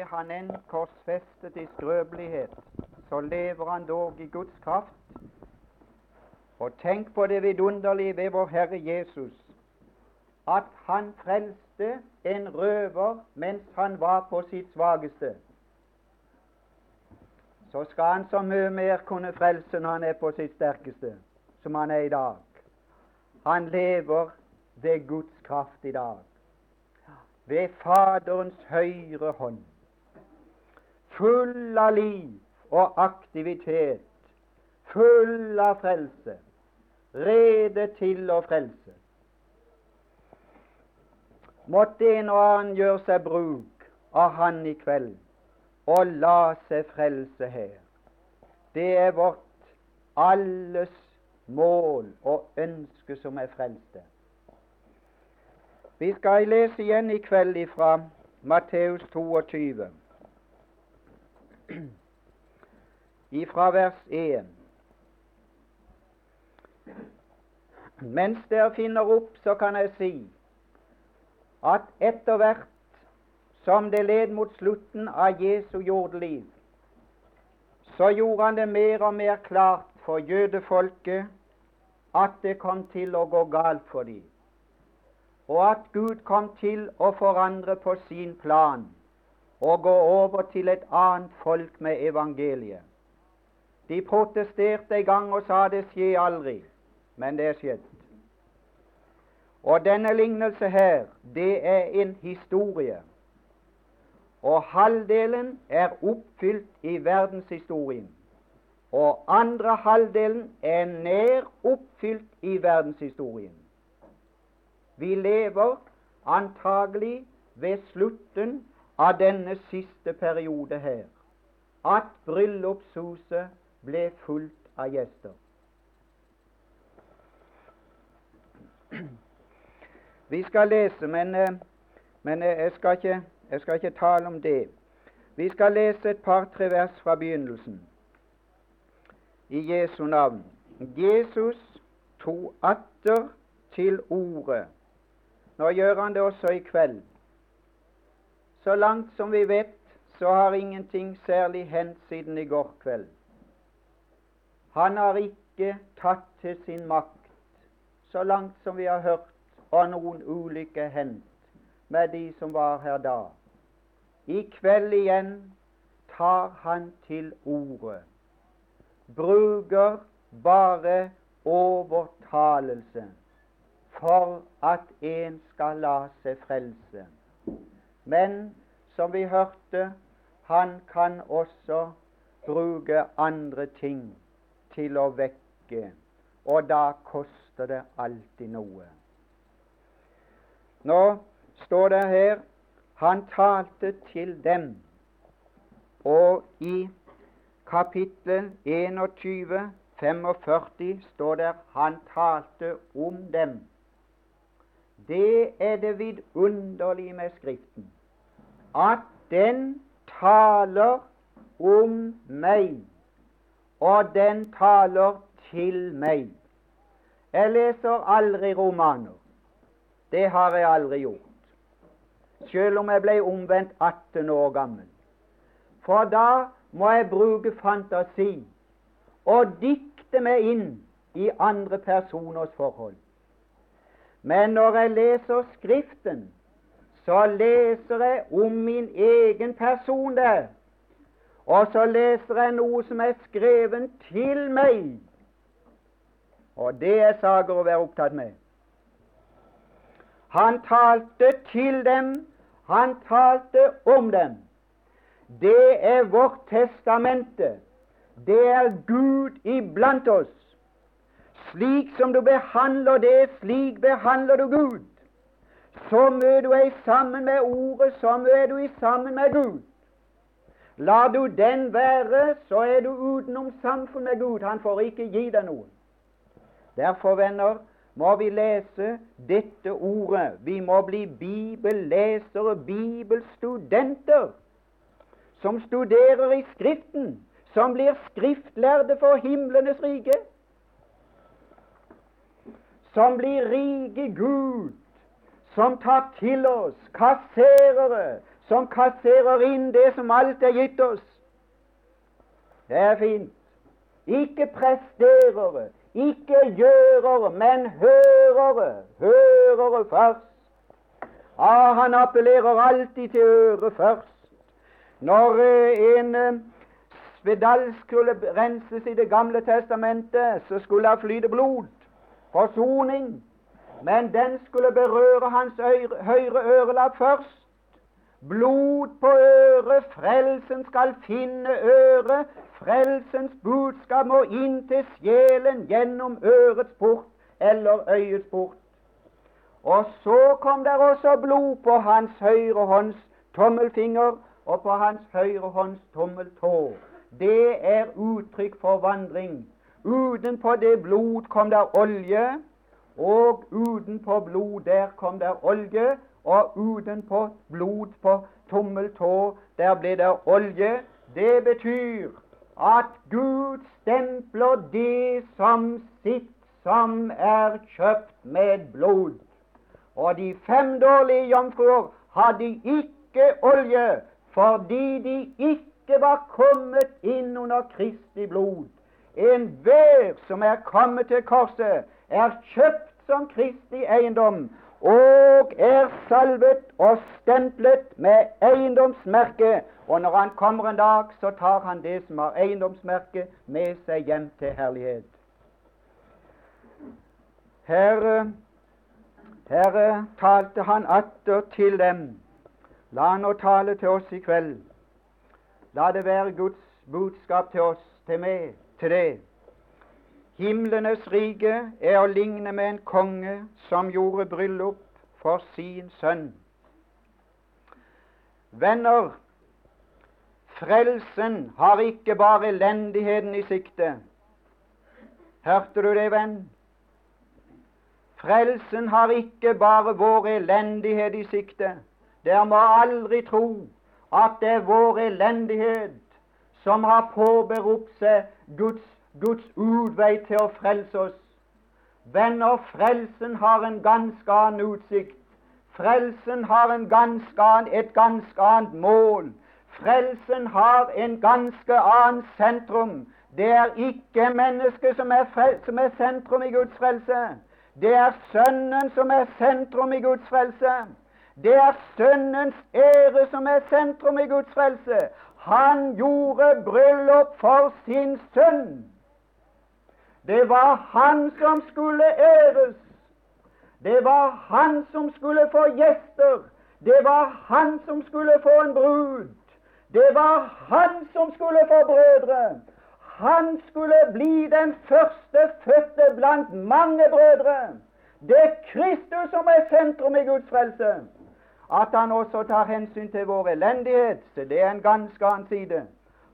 er han enn korsfestet i skrøpelighet, så lever han dog i Guds kraft. Og tenk på det vidunderlige ved vår Herre Jesus, at han frelste en røver mens han var på sitt svakeste. Så skal han så mye mer kunne frelse når han er på sitt sterkeste, som han er i dag. Han lever ved Guds kraft i dag, ved Faderens høyre hånd, full av liv og aktivitet, full av frelse, rede til å frelse. Måtte en og annen gjøre seg bruk av Han i kveld og la seg frelse her. Det er vårt alles mål og ønske som er frelste. Vi skal lese igjen i kveld fra Matteus 22, ifra vers 1. Mens dere finner opp, så kan jeg si at etter hvert som det led mot slutten av Jesu jordeliv, så gjorde han det mer og mer klart for jødefolket at det kom til å gå galt for dem, og at Gud kom til å forandre på sin plan og gå over til et annet folk med evangeliet. De protesterte en gang og sa det skjer aldri, men det er skjedd. Og denne lignelse her, det er en historie og halvdelen er oppfylt i verdenshistorien. Og andre halvdelen er nær oppfylt i verdenshistorien. Vi lever antagelig ved slutten av denne siste periode her, at bryllupshuset ble fullt av gjester. Vi skal lese, men, eh, men eh, jeg skal ikke jeg skal ikke tale om det. Vi skal lese et par-tre vers fra begynnelsen. I Jesu navn. Jesus tok atter til ordet. Nå gjør han det også i kveld. Så langt som vi vet, så har ingenting særlig hendt siden i går kveld. Han har ikke tatt til sin makt, så langt som vi har hørt, og noen ulykke hendt med de som var her da. I kveld igjen tar han til ordet. bruker bare overtalelse for at en skal la seg frelse. Men som vi hørte, han kan også bruke andre ting til å vekke, og da koster det alltid noe. Nå står det her han talte til dem, og i kapittel 21, 45 står det han talte om dem. Det er det vidunderlige med Skriften, at den taler om meg, og den taler til meg. Jeg leser aldri romaner. Det har jeg aldri gjort selv om jeg ble omvendt 18 år gammel. For da må jeg bruke fantasi og dikte meg inn i andre personers forhold. Men når jeg leser Skriften, så leser jeg om min egen person der. Og så leser jeg noe som er skrevet til meg. Og det er saker å være opptatt med. Han talte til dem han talte om dem. Det er vårt testamente. Det er Gud iblant oss. Slik som du behandler det, slik behandler du Gud. Så mye du er sammen med Ordet, så mye er du sammen med Gud. Lar du den være, så er du utenom samfunn med Gud. Han får ikke gi deg noe. Derfor, venner, må vi lese dette ordet. Vi må bli bibellesere, bibelstudenter, som studerer i Skriften, som blir skriftlærde for himlenes rike, som blir rike Gud, som tar til oss kasserere, som kasserer inn det som alt er gitt oss. Det er fint. Ikke presterere, ikke gjørere, men hørere. Hørere først. Ah, han appellerer alltid til øret først. Når eh, en eh, spedalsk skulle renses i Det gamle testamentet, så skulle det flyte blod. Forsoning. Men den skulle berøre hans øyre, høyre ørelapp først. Blod på øret, frelsen skal finne øret. Frelsens budskap må inn til sjelen gjennom ørets port eller øyets port. Og så kom der også blod på hans høyre hånds tommelfinger og på hans høyre hånds tommeltå. Det er uttrykk for vandring. Utenpå det blod kom der olje, og utenpå blod der kom der olje, og utenpå blod på tommeltå der ble det olje. Det betyr at Gud stempler det som sitt som er kjøpt med blod. Og de fem dårlige jomfruer hadde ikke olje fordi de ikke var kommet inn under Kristi blod. Enhver som er kommet til korset, er kjøpt som Kristi eiendom og er salvet og stemplet med eiendomsmerke. Og når han kommer en dag, så tar han det som har eiendomsmerke, med seg hjem til herlighet. Herre, Herre talte han atter til dem. La han nå tale til oss i kveld. La det være Guds budskap til oss, til meg, til deg. Himlenes rike er å ligne med en konge som gjorde bryllup for sin sønn. Venner, frelsen har ikke bare elendigheten i sikte. Hørte du det, venn? Frelsen har ikke bare vår elendighet i sikte. Dere må aldri tro at det er vår elendighet som har påberopt seg Guds Guds utvei til å frelse oss. Venner, frelsen har en ganske annen utsikt. Frelsen har en ganske annen, et ganske annet mål. Frelsen har en ganske annen sentrum. Det er ikke mennesket som som er sentrum i Guds frelse. Det er Sønnen som er sentrum i Guds frelse. Det er Sønnens ære som er sentrum i Guds frelse. Han gjorde bryllup for sin sønn. Det var han som skulle æres. Det var han som skulle få gjester. Det var han som skulle få en brud. Det var han som skulle få brødre. Han skulle bli den første fødte blant mange brødre. Det er Kristus som er sentrum i Guds frelse. At han også tar hensyn til vår elendighet, så det er en ganske annen side.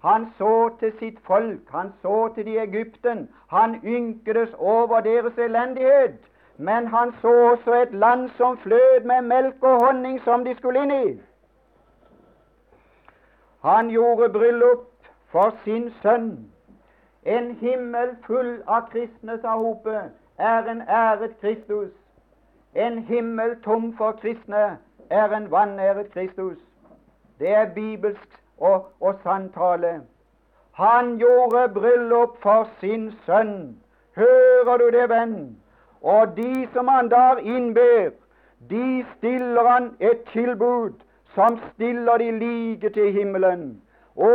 Han så til sitt folk, han så til de Egypten. Han ynkedes over deres elendighet. Men han så også et land som flød med melk og honning, som de skulle inn i. Han gjorde bryllup for sin sønn. En himmel full av kristne, sa Hope, er en æret Kristus. En himmel tom for kristne er en vanæret Kristus. Det er bibelsk og, og samtale. Han gjorde bryllup for sin sønn. Hører du det, venn? Og de som han der innber, de stiller han et tilbud som stiller de like til himmelen. Å,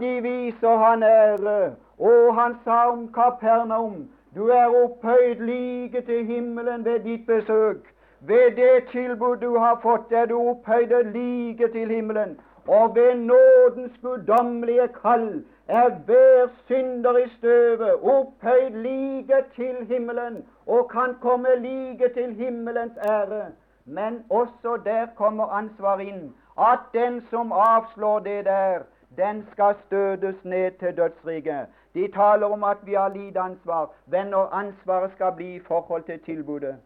de viser han ære. Og han sa om Kapernaum, du er opphøyd like til himmelen ved ditt besøk. Ved det tilbud du har fått, er du opphøyd like til himmelen og ved nådens guddommelige kall er hver synder i støvet opphøyd like til himmelen og kan komme like til himmelens ære. Men også der kommer ansvar inn, at den som avslår det der, den skal støtes ned til dødsriket. De taler om at vi har lite ansvar. Venner, ansvaret skal bli i forhold til tilbudet.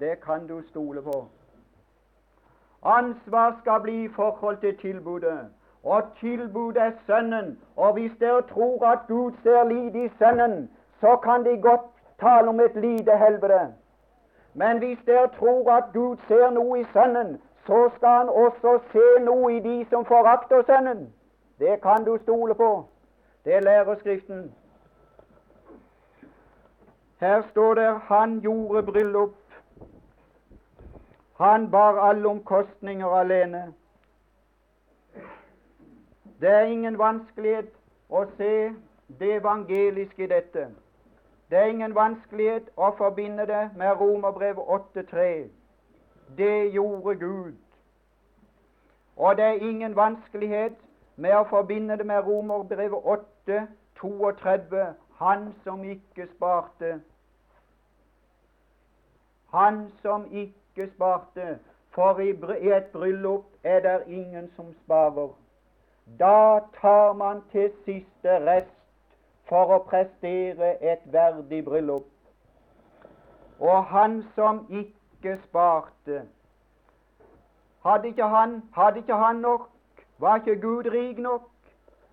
Det kan du stole på. Ansvar skal bli i forhold til tilbudet. Og tilbudet er Sønnen. Og hvis dere tror at Gud ser lite i Sønnen, så kan de godt tale om et lite helvete. Men hvis dere tror at Gud ser noe i Sønnen, så skal han også se noe i de som forakter Sønnen. Det kan du stole på. Det lærer Skriften. Her står det han gjorde bryllup. Han bar alle omkostninger alene. Det er ingen vanskelighet å se det evangeliske i dette. Det er ingen vanskelighet å forbinde det med Romerbrevet 8.3. Det gjorde Gud. Og det er ingen vanskelighet med å forbinde det med Romerbrevet 8, 32, han som ikke sparte. Han som ikke sparte. For i et bryllup er det ingen som sparer. Da tar man til siste rest for å prestere et verdig bryllup. Og han som ikke sparte, hadde ikke han, hadde ikke han nok var ikke Gud rik nok?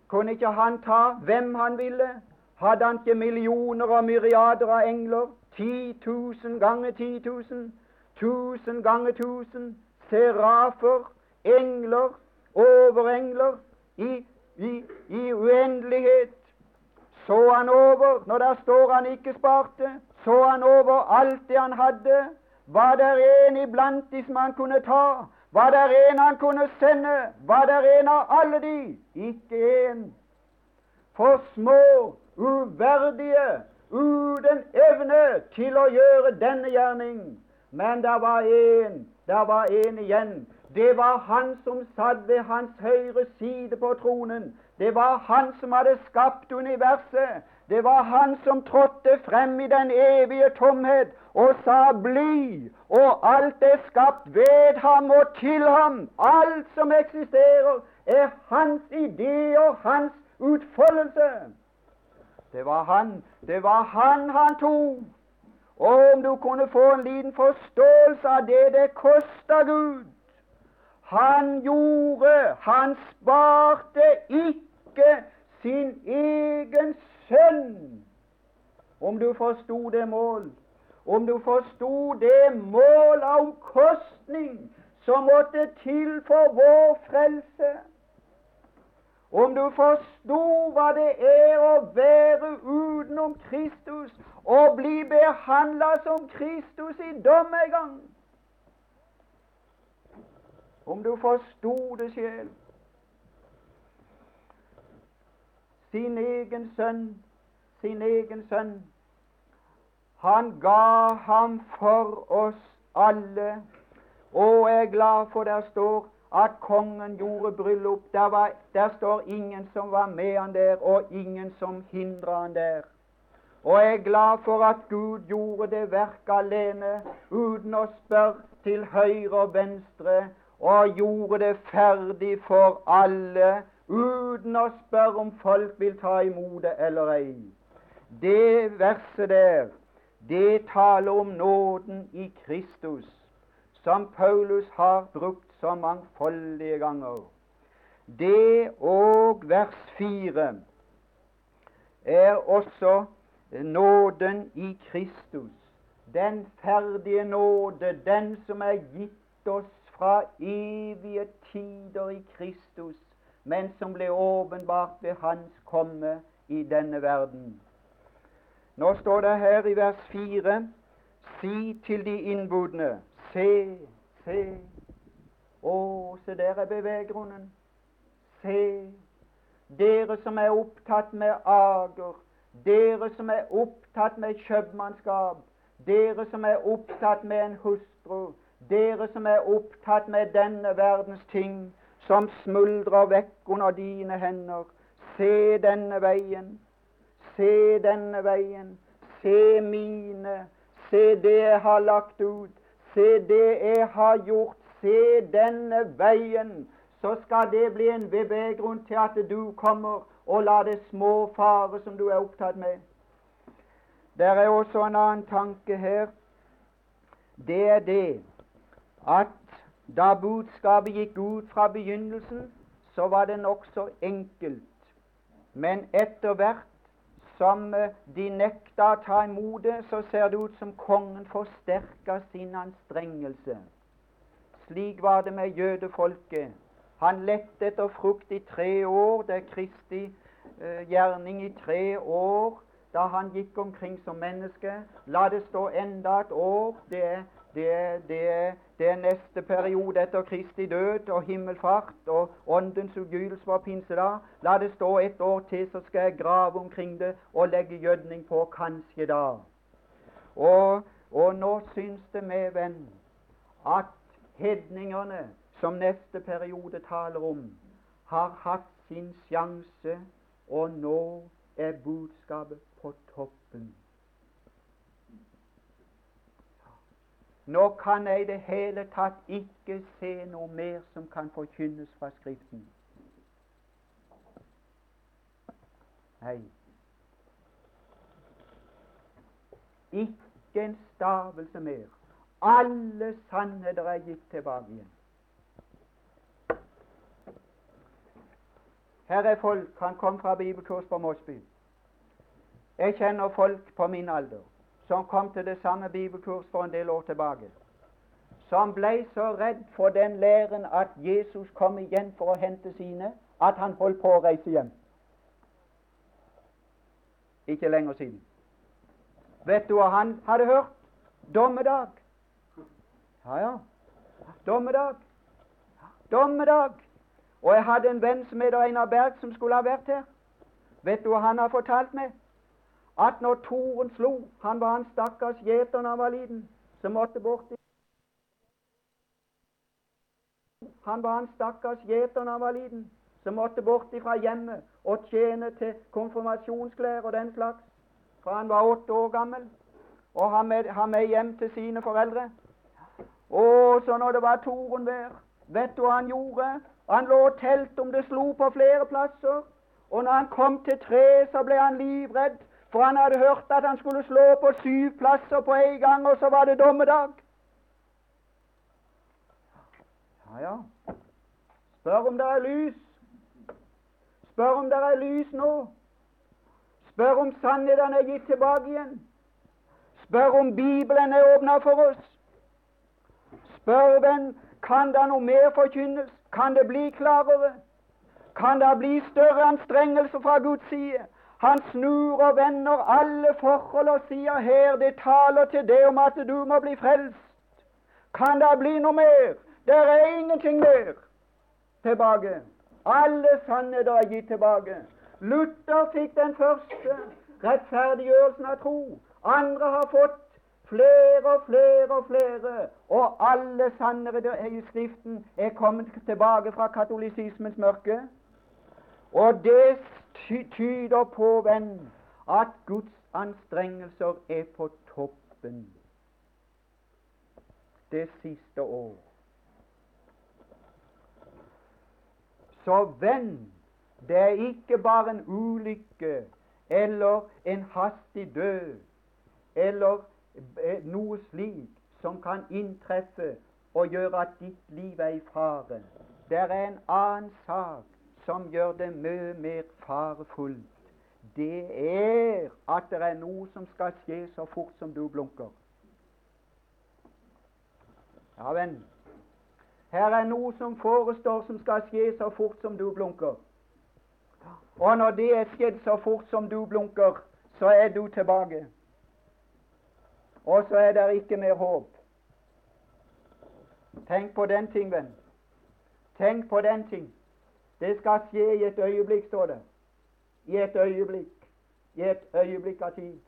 Kunne ikke han ta hvem han ville? Hadde han ikke millioner og myriader av engler? Ti tusen ganger ti tusen? Tusen ganger tusen? Serafer? Engler? Overengler? I, i, i uendelighet? Så han over, når der står han ikke sparte, så han over alt det han hadde? Var der en iblant de som han kunne ta? Var det en han kunne sende? Var det en av alle de? Ikke en. For små, uverdige, uten evne til å gjøre denne gjerning. Men det var en, det var en igjen. Det var han som satt ved hans høyre side på tronen. Det var han som hadde skapt universet. Det var han som trådte frem i den evige tomhet og sa 'bli', og alt er skapt ved ham og til ham. Alt som eksisterer, er hans idé og hans utfoldelse. Det var han, det var han han tok. Og om du kunne få en liten forståelse av det det kosta Gud Han gjorde, han sparte ikke sin egen sønn. Om du forsto det mål, om du forsto det mål av omkostning som måtte til for vår frelse, om du forsto hva det er å være utenom Kristus og bli behandla som Kristus i dom en gang Om du forsto det sjel Sin egen sønn, sin egen sønn han ga ham for oss alle. Og jeg er glad for der står at kongen gjorde bryllup. Der, var, der står ingen som var med han der, og ingen som hindra han der. Og jeg er glad for at Gud gjorde det verket alene, uten å spørre til høyre og venstre, og gjorde det ferdig for alle, uten å spørre om folk vil ta imot det eller ei. Det verset der det taler om nåden i Kristus, som Paulus har brukt så mangfoldige ganger. Det og vers fire er også nåden i Kristus. Den ferdige nåde, den som er gitt oss fra evige tider i Kristus, men som ble åpenbart ved Hans komme i denne verden. Nå står det her i vers 4 Si til de innbudne Se, se. Å, se der er beveggrunnen. Se. Dere som er opptatt med ager, dere som er opptatt med kjøpmannskap, dere som er opptatt med en hustru, dere som er opptatt med denne verdens ting, som smuldrer vekk under dine hender. Se denne veien, Se denne veien. Se mine. Se det jeg har lagt ut. Se det jeg har gjort. Se denne veien. Så skal det bli en beveggrunn til at du kommer og lar det små fare som du er opptatt med. Der er også en annen tanke her. Det er det at da budskapet gikk ut fra begynnelsen, så var det nokså enkelt. Men etter hvert som eh, de nekta å ta imot det, så ser det ut som kongen forsterka sin anstrengelse. Slik var det med jødefolket. Han lette etter frukt i tre år. Det er Kristi eh, gjerning i tre år da han gikk omkring som menneske. La det stå enda et år. Det det, det, det er neste periode etter Kristi død og himmelfart og åndens ugydelse var pinsedag. La det stå et år til, så skal jeg grave omkring det og legge gjødning på kanskje da. Og, og nå syns det meg, venn, at hedningene, som neste periode taler om, har hatt sin sjanse, og nå er budskapet på toppen. Nå kan jeg i det hele tatt ikke se noe mer som kan forkynnes fra Skriften. Nei. Ikke en stavelse mer. Alle sannheter er gitt tilbake igjen. Her er folk. Han kom fra bibelkurs på Mosby. Jeg kjenner folk på min alder som kom til det samme bibelkurs for en del år tilbake, som ble så redd for den læren at Jesus kom igjen for å hente sine, at han holdt på å reise hjem. Ikke lenger siden. Vet du hva han hadde hørt? Dommedag. Ja, ja. Dommedag. Dommedag. Og jeg hadde en venn som heter Einar Berg, som skulle ha vært her. Vet du hva han har fortalt meg? At når toren slo Han var en stakkars gjeter da han var liten, som måtte bort i Han var en stakkars gjeter da han var liten, som måtte bort fra hjemmet og tjene til konfirmasjonsklær og den slags fra han var åtte år gammel, og ha med, ha med hjem til sine foreldre. Og så når det var tordenvær, vet du hva han gjorde? Han lå og telte om det slo på flere plasser. Og når han kom til tre, så ble han livredd, for han hadde hørt at han skulle slå på syv plasser på en gang, og så var det dommedag. Ja, ja. Spør om det er lys. Spør om det er lys nå. Spør om sannheten er gitt tilbake igjen. Spør om Bibelen er åpna for oss. Spør venn, kan det noe mer forkynnes? Kan det bli klarere? Kan det bli større anstrengelse fra Guds side? Han snur og vender alle forhold og sier her det taler til det om at du må bli frelst. Kan det bli noe mer? Det er ingenting mer tilbake. Alle sannheter er gitt tilbake. Luther fikk den første rettferdiggjørelsen av tro. Andre har fått flere og flere og flere. Og alle sannere i Skriften er kommet tilbake fra katolisismens mørke. Og det tyder på, venn, at Guds anstrengelser er på toppen det siste år. Så venn, det er ikke bare en ulykke eller en hastig død eller noe slik som kan inntreffe og gjøre at ditt liv er i fare. Det er en annen sak som gjør det mye mer farefullt. Det er at det er noe som skal skje så fort som du blunker. Ja, venn. Her er noe som forestår som skal skje så fort som du blunker. Og når det er skjedd så fort som du blunker, så er du tilbake. Og så er det ikke mer håp. Tenk på den ting, venn. Tenk på den ting. Det skal skje i et øyeblikk, står det. I et øyeblikk. I et øyeblikk av tid.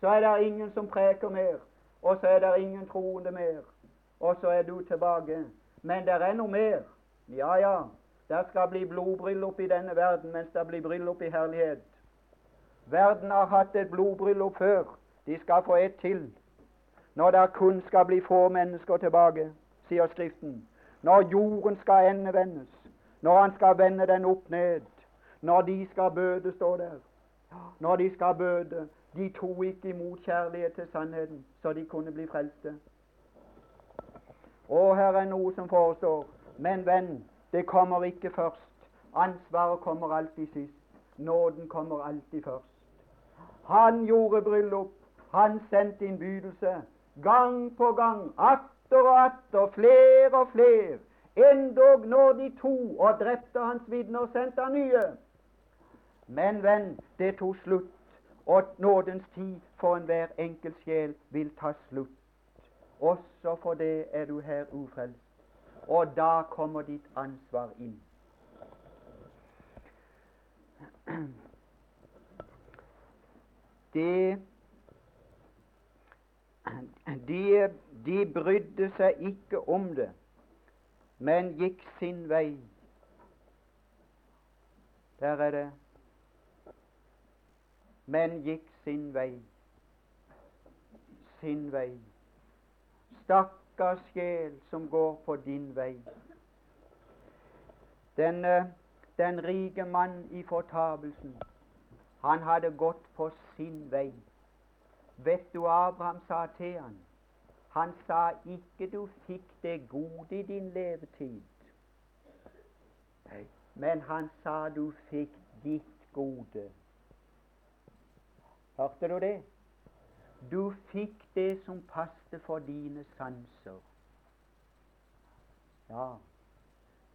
Så er det ingen som preker mer, og så er det ingen troende mer. Og så er du tilbake. Men det er noe mer. Ja, ja. Det skal bli blodbryllup i denne verden, mens det blir bryllup i herlighet. Verden har hatt et blodbryllup før. De skal få et til. Når det kun skal bli få mennesker tilbake, sier Skriften. Når jorden skal endevendes når han skal vende den opp ned, når de skal bøde, står der. Når de skal bøde. De tok ikke imot kjærlighet til sannheten, så de kunne bli frelste. Og her er noe som forestår. Men venn, det kommer ikke først. Ansvaret kommer alltid sist. Nåden kommer alltid først. Han gjorde bryllup. Han sendte innbydelse gang på gang. Atter og atter, flere og flere. Endog når de to og drepte hans vitner, sendte han nye. Men venn, det tok slutt, og nådens tid for enhver enkelt sjel vil ta slutt. Også for det er du her ufrelst. Og da kommer ditt ansvar inn. De, de, de brydde seg ikke om det, men gikk sin vei. Der er det. Men gikk sin vei. Sin vei. Stakkars sjel som går på din vei. Den, den rike mann i fortapelsen, han hadde gått på sin vei. Vet du Abraham sa til han? Han sa ikke du fikk det gode i din levetid. Men han sa du fikk ditt gode. Hørte du det? Du fikk det som passet for dine sanser. Ja,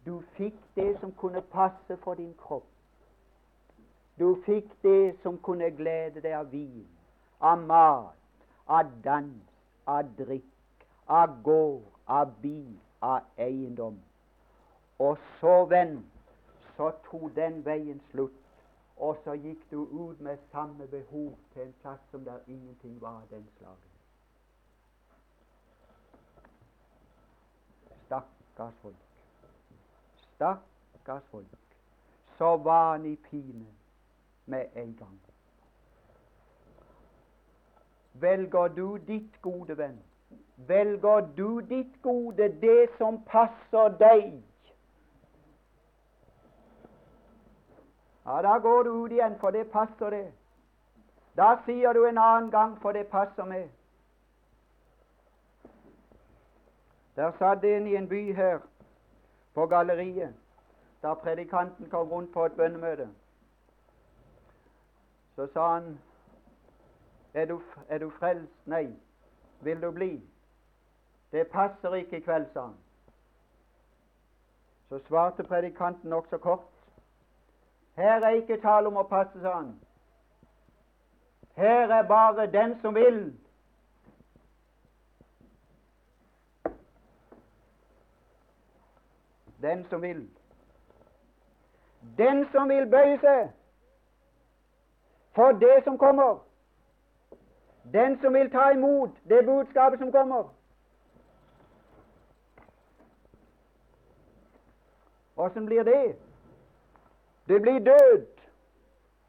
du fikk det som kunne passe for din kropp. Du fikk det som kunne glede deg av vin, av mat, av dans, av drikk, av gård, av bil, av eiendom. Og så, venn, så tok den veien slutt, og så gikk du ut med samme behov til en plass som der ingenting var av den slagen. Stakkars folk. Stakkars folk. Så var han i pine med en gang. Velger du ditt gode, venn, velger du ditt gode, det som passer deg, ja, da går du ut igjen, for det passer det. Da sier du en annen gang, for det passer meg. Der satt en i en by her på galleriet da predikanten kom rundt på et bønnemøte. Så sa han er du, er du frelst? Nei. Vil du bli? Det passer ikke i kveld, sa han. Så svarte predikanten nokså kort. Her er ikke tale om å passe, sa han. Her er bare den som vil. Den som vil. Den som vil bøye seg for det som kommer. Den som vil ta imot det budskapet som kommer. Åssen blir det? Det blir død.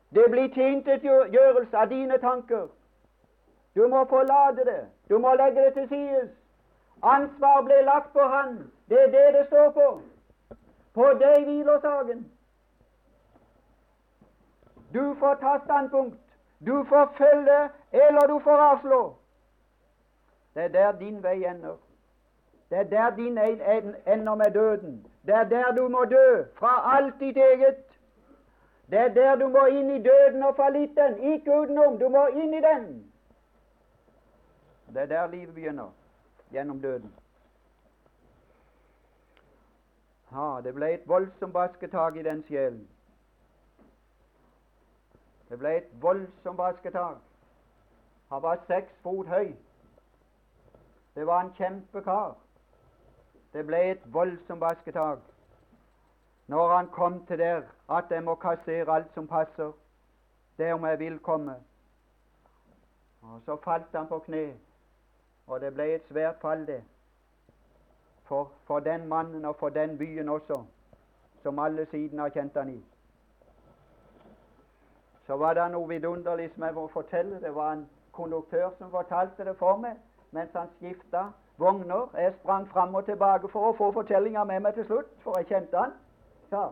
Det blir tilintetgjørelse av dine tanker. Du må forlate det. Du må legge det til side. Ansvar ble lagt på Han. Det er det det står på. På deg hviler saken. Du får ta standpunkt. Du får følge, eller du får avslå. Det er der din vei ender. Det er der din ender med døden. Det er der du må dø fra alt ditt eget. Det er der du må inn i døden og fallitten, ikke utenom. Du må inn i den. Det er der livet begynner, gjennom døden. Ha, det ble et voldsomt basketak i den sjelen. Det ble et voldsomt basketak. Han var seks fot høy. Det var en kjempekar. Det ble et voldsomt basketak når han kom til der at jeg må kassere alt som passer, det om jeg vil komme. Og Så falt han på kne, og det ble et svært fall, det. For, for den mannen og for den byen også, som alle siden har kjent han i så var det noe vidunderlig som jeg må fortelle. Det var en konduktør som fortalte det for meg mens han skifta vogner. Jeg sprang fram og tilbake for å få fortellinga med meg til slutt, for jeg kjente han. Ja,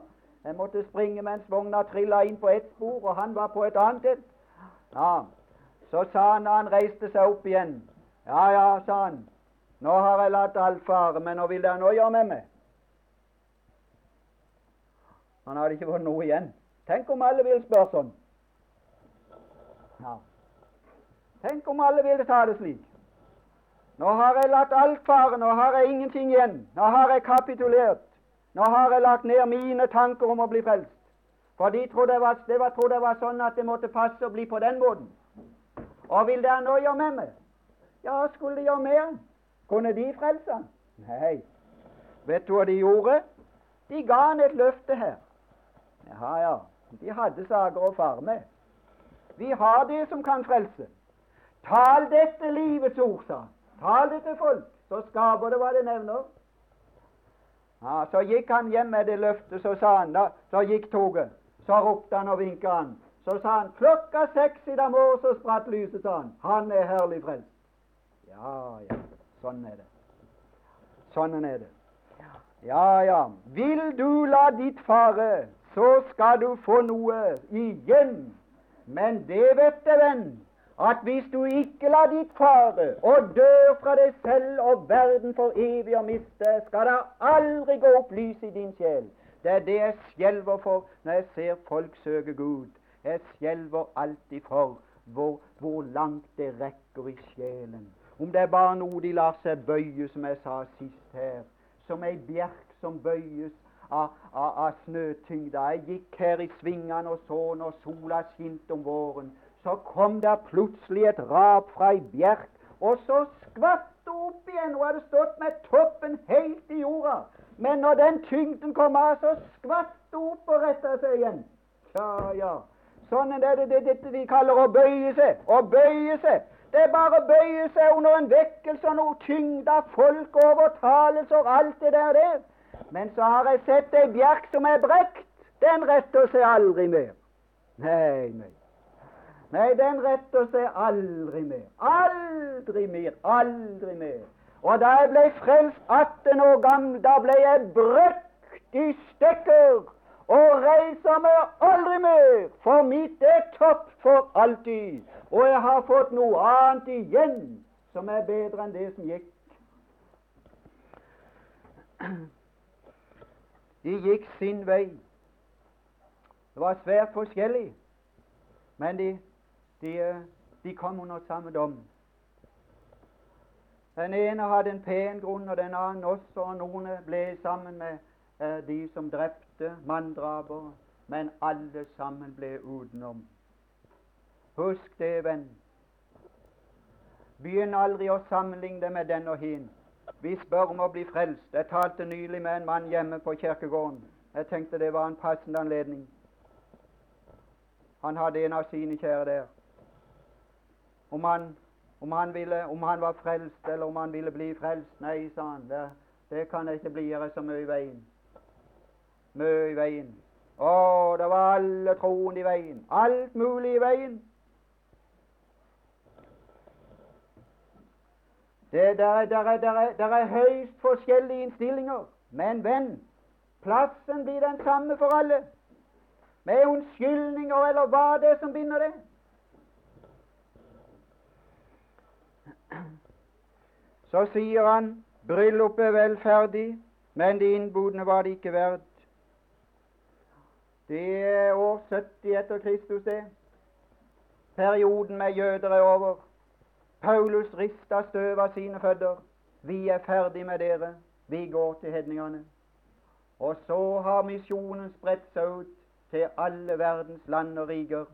jeg måtte springe mens vogna trilla inn på ett spor, og han var på et annet et. Ja, Så sa han da han reiste seg opp igjen Ja, ja, sa han. Nå har jeg latt alt fare, men nå vil dere nå gjøre med meg? Han hadde ikke fått noe igjen. Tenk om alle vil spørre sånn. Ja. Tenk om alle ville ta det slik. Nå har jeg latt alt fare, nå har jeg ingenting igjen. Nå har jeg kapitulert. Nå har jeg lagt ned mine tanker om å bli frelst. For de trodde det var, det var, sånn at det måtte passe å bli på den måten. Og vil dere nå gjøre med meg? Ja, skulle de gjøre med Kunne de frelse? Nei. Vet du hva de gjorde? De ga han et løfte her. Ja, ja. De hadde saker å fare med. Vi har det som kan frelse. Tal dette livets ord, sa han. Tal det til folk, så skaper det hva det nevner. Ja, Så gikk han hjem med det løftet, så sa han da, så gikk toget. Så ropte han og vinket han. Så sa han klokka seks i dag morges så spratt lyset, sa han. Han er herlig frelst. Ja, ja, sånn er det. Sånn er det. Ja, ja. Vil du la ditt fare, så skal du få noe igjen. Men det vet du, venn, at hvis du ikke lar ditt fare og dør fra deg selv og verden for evig å miste, skal det aldri gå opp lys i din sjel. Det er det jeg skjelver for når jeg ser folk søke Gud. Jeg skjelver alltid for hvor, hvor langt det rekker i sjelen. Om det er bare noe de lar seg bøye, som jeg sa sist her, som ei bjerk som bøyes av, av, av snøtyngda. Jeg gikk her i svingene og så når sola skinte om våren så kom det plutselig et rap fra ei bjerk, og så skvatt det opp igjen. Hun hadde stått med toppen helt i jorda. Men når den tyngden kom av, så skvatt det opp og retta seg igjen. Ja, ja. Sånn er det det dette de kaller å bøye seg. Å bøye seg. Det er bare å bøye seg under en vekkelse og noe tyngde av folk, overtalelser, alt det der der. Men så har jeg sett ei bjerk som er brekt. Den retter seg aldri mer. Nei, nei. Nei, den retter seg aldri mer. Aldri mer. Aldri mer. Og da jeg ble frelst 18 år gammel, da ble jeg brøkt i stykker og reiser meg aldri mer, for mitt er topp for alltid. Og jeg har fått noe annet igjen som er bedre enn det som gikk. De gikk sin vei. Det var svært forskjellig, men de de, de kom under samme dom. Den ene hadde en pen grunn, og den andre også, og noen ble sammen med eh, de som drepte, manndraper, men alle sammen ble utenom. Husk det, venn. Begynn aldri å sammenligne det med den og hin. Vi spør om å bli frelst. Jeg talte nylig med en mann hjemme på kirkegården. Jeg tenkte det var en passende anledning. Han hadde en av sine kjære der om han, om han, ville, om han var frelst, eller om han ville bli frelst. Nei, sa han, det, det kan jeg ikke bli, det så mye i veien. Mye i veien. Å, det var alle troen i veien. Alt mulig i veien. Det der, der, er, der, er, der er høyst forskjellige innstillinger. Men venn, plassen blir den samme for alle. Med unnskyldninger eller hva det er som binder det. Så sier han bryllupet er velferdig, men de innbudene var det ikke verdt. Det er år 70 etter Kristus, det. Perioden med jøder er over. Paulus rista støv av sine føtter. Vi er ferdig med dere. Vi går til hedningene. Og så har misjonen spredt seg ut til alle verdens land og riker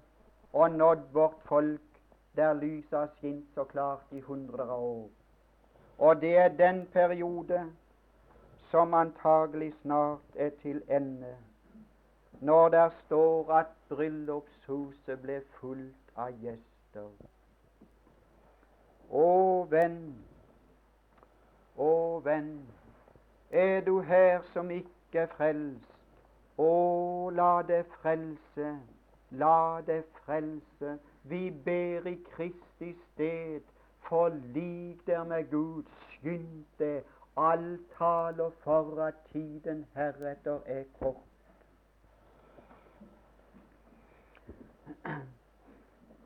og nådd vårt folk der lyset har skint så klart i hundrer av år. Og det er den periode som antagelig snart er til ende, når der står at bryllupshuset ble fullt av gjester. Å, venn, å, venn, er du her som ikke er frelst, å, la det frelse, la det frelse vi ber i Kristi sted, forlik der med Gud, skynd deg, alt taler for at tiden heretter er kort.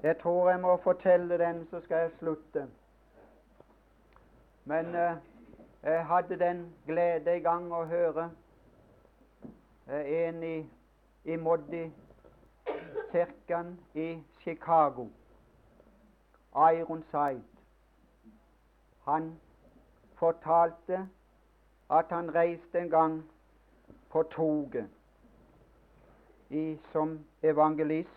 Jeg tror jeg må fortelle den, så skal jeg slutte. Men eh, jeg hadde den glede i gang å høre eh, en i, i Moddi kirken i Chicago, Ironside, han fortalte at han reiste en gang på toget i, som evangelist.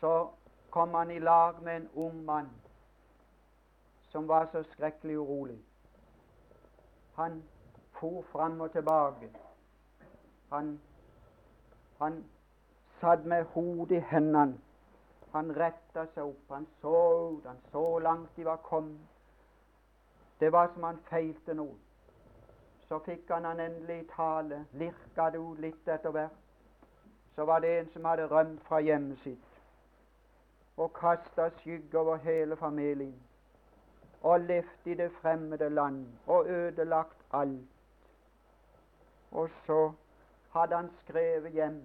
Så kom han i lag med en ung mann som var så skrekkelig urolig. Han for fram og tilbake. Han, han satt med hodet i hendene. Han retta seg opp, han så ut, han så langt de var kommet. Det var som han feilte noe. Så fikk han han endelig tale, lirka det ut litt etter hvert. Så var det en som hadde rømt fra hjemmet sitt og kasta skygge over hele familien og levd i det fremmede land og ødelagt alt. Og så hadde han skrevet hjem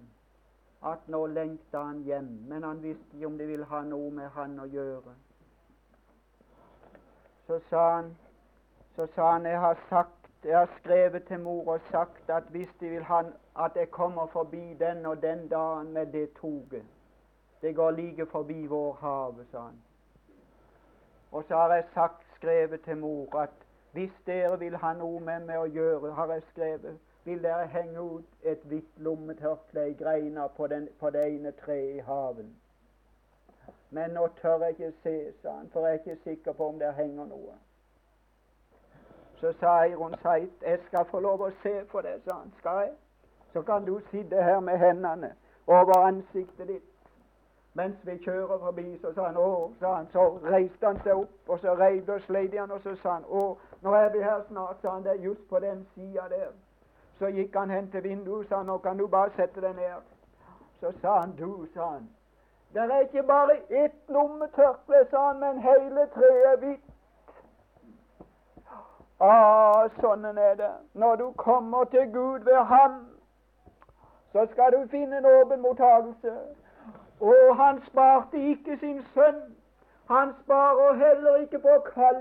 at nå lengta han hjem, men han visste ikke om de ville ha noe med han å gjøre. Så sa han, så sa han jeg har sagt, jeg har skrevet til mor og sagt at hvis de vil ha at jeg kommer forbi den og den dagen med det toget Det går like forbi vår havet, sa han. Og så har jeg sagt, skrevet til mor at hvis dere vil ha noe med meg å gjøre, har jeg skrevet, vil dere henge ut et hvitt lommetørkle i greina på, den, på det ene treet i haven. Men nå tør jeg ikke se, sa han, for jeg er ikke sikker på om der henger noe. Så sa Eiron Seit, jeg skal få lov å se på det, sa han. Skal jeg? Så kan du sitte her med hendene over ansiktet ditt mens vi kjører forbi, så sa han å, sa han, så reiste han seg opp, og så reiv og sleit han, og så sa han å, nå er vi her snart, sa han, det er just på den sida der. Så gikk han hen til vinduet, sa han, nå kan du bare sette deg ned. Så sa han, du, sa han, det er ikke bare ett lommetørkle, sa han, men hele treet er hvitt. Ah, sånn er det. Når du kommer til Gud ved Ham, så skal du finne en åpen mottagelse. Og han sparte ikke sin sønn. Han sparer heller ikke på kall.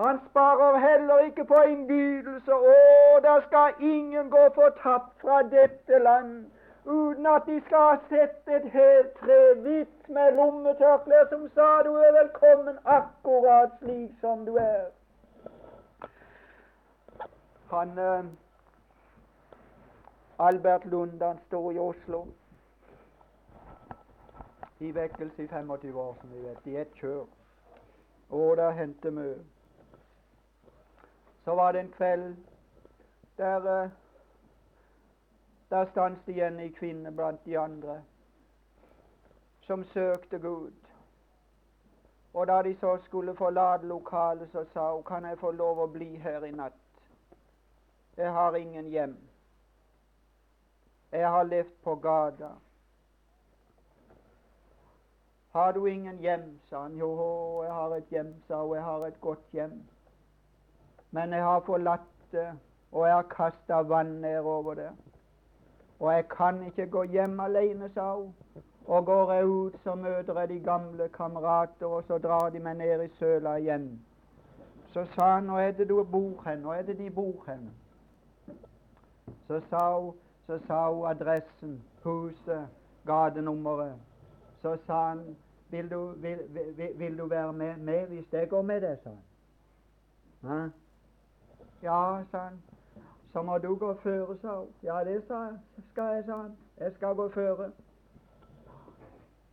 Han sparer heller ikke på innbydelser. Å, der skal ingen gå fortapt fra dette land uten at de skal ha sett et helt tre hvitt med lommetørklær som sa du er velkommen akkurat slik som du er. Han eh, Albert Lund han står i Oslo i vekkelse i 25 år, som vi vet, i ett kjør. Og der hendte mye. Så var det en kveld der uh, der stanset igjen ei kvinne blant de andre som søkte Gud. Og da de så skulle forlate lokalet, så sa hun kan jeg få lov å bli her i natt. Jeg har ingen hjem. Jeg har levd på gata. Har du ingen hjem, sa han. Jo, jeg har et hjem, sa hun. Jeg har et godt hjem. Men jeg har forlatt det, og jeg har kasta vann nedover det. Og jeg kan ikke gå hjem alene, sa hun. Og går jeg ut, så møter jeg de gamle kamerater, og så drar de meg ned i søla igjen. Så sa han, nå er det du bor hen, nå er det de bor hen. Så sa hun, så sa hun adressen, huset, gatenummeret. Så sa han vil du, vil, vil, vil du være med, med, hvis jeg går med deg, sa han. Ja, sa han. Så må du gå føre, sa hun. Ja, det sa jeg. skal jeg, sa han. Jeg skal gå føre.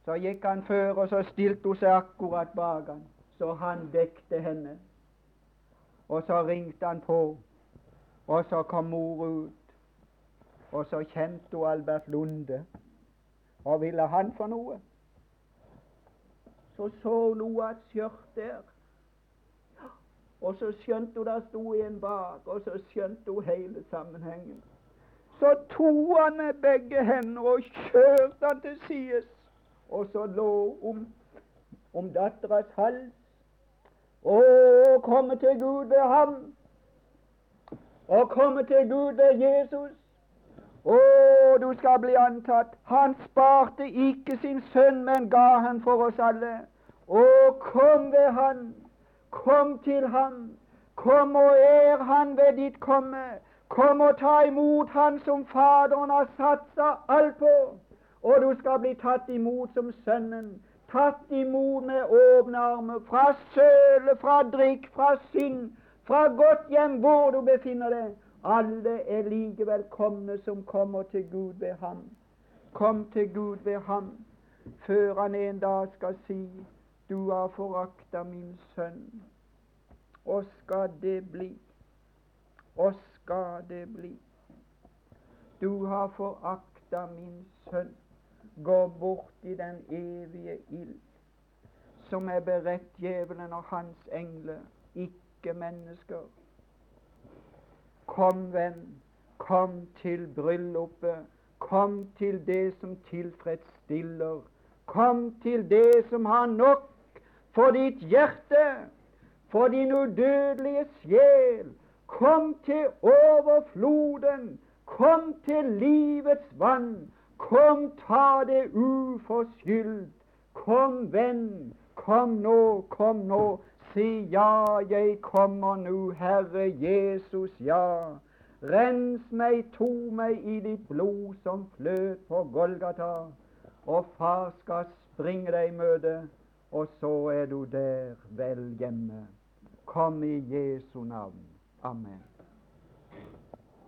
Så gikk han før, og så stilte hun seg akkurat bak han, så han dekte henne. Og så ringte han på, og så kom mor ut, og så kjente hun Albert Lunde. Og ville han for noe? Så så hun et skjørt der. Og så skjønte hun det sto en bak, og så skjønte hun hele sammenhengen. Så tok han med begge hender og kjørte han til sides, og så lå om, om datteras hals. Å, komme til Gud ved ham, Å komme til Gud ved Jesus. Å, du skal bli antatt. Han sparte ikke sin sønn, men ga han for oss alle. Å, kom ved Han. Kom til ham. Kom og er han ved ditt komme. Kom og ta imot han som Faderen har satsa alt på. Og du skal bli tatt imot som Sønnen. tatt imot med åpne armer, fra søle, fra drikk, fra synd, fra godt hjem, hvor du befinner deg. Alle er like velkomne som kommer til Gud ved ham. Kom til Gud ved ham, før han en dag skal si du har forakta min sønn. Og skal det bli, og skal det bli. Du har forakta min sønn. Gå bort i den evige ild, som er beredt djevelen og hans engler, ikke mennesker. Kom, venn, kom til bryllupet, kom til det som tilfredsstiller, kom til det som har nok for ditt hjerte, for din udødelige sjel. Kom til overfloden, kom til livets vann. Kom, ta det uforskyldt. Kom, venn, kom nå, kom nå. Si ja, jeg kommer nå, Herre Jesus, ja. Rens meg, to meg i ditt blod som fløt på Golgata. Og far skal springe deg i møte, og så er du der vel hjemme. Kom i Jesu navn. Amen.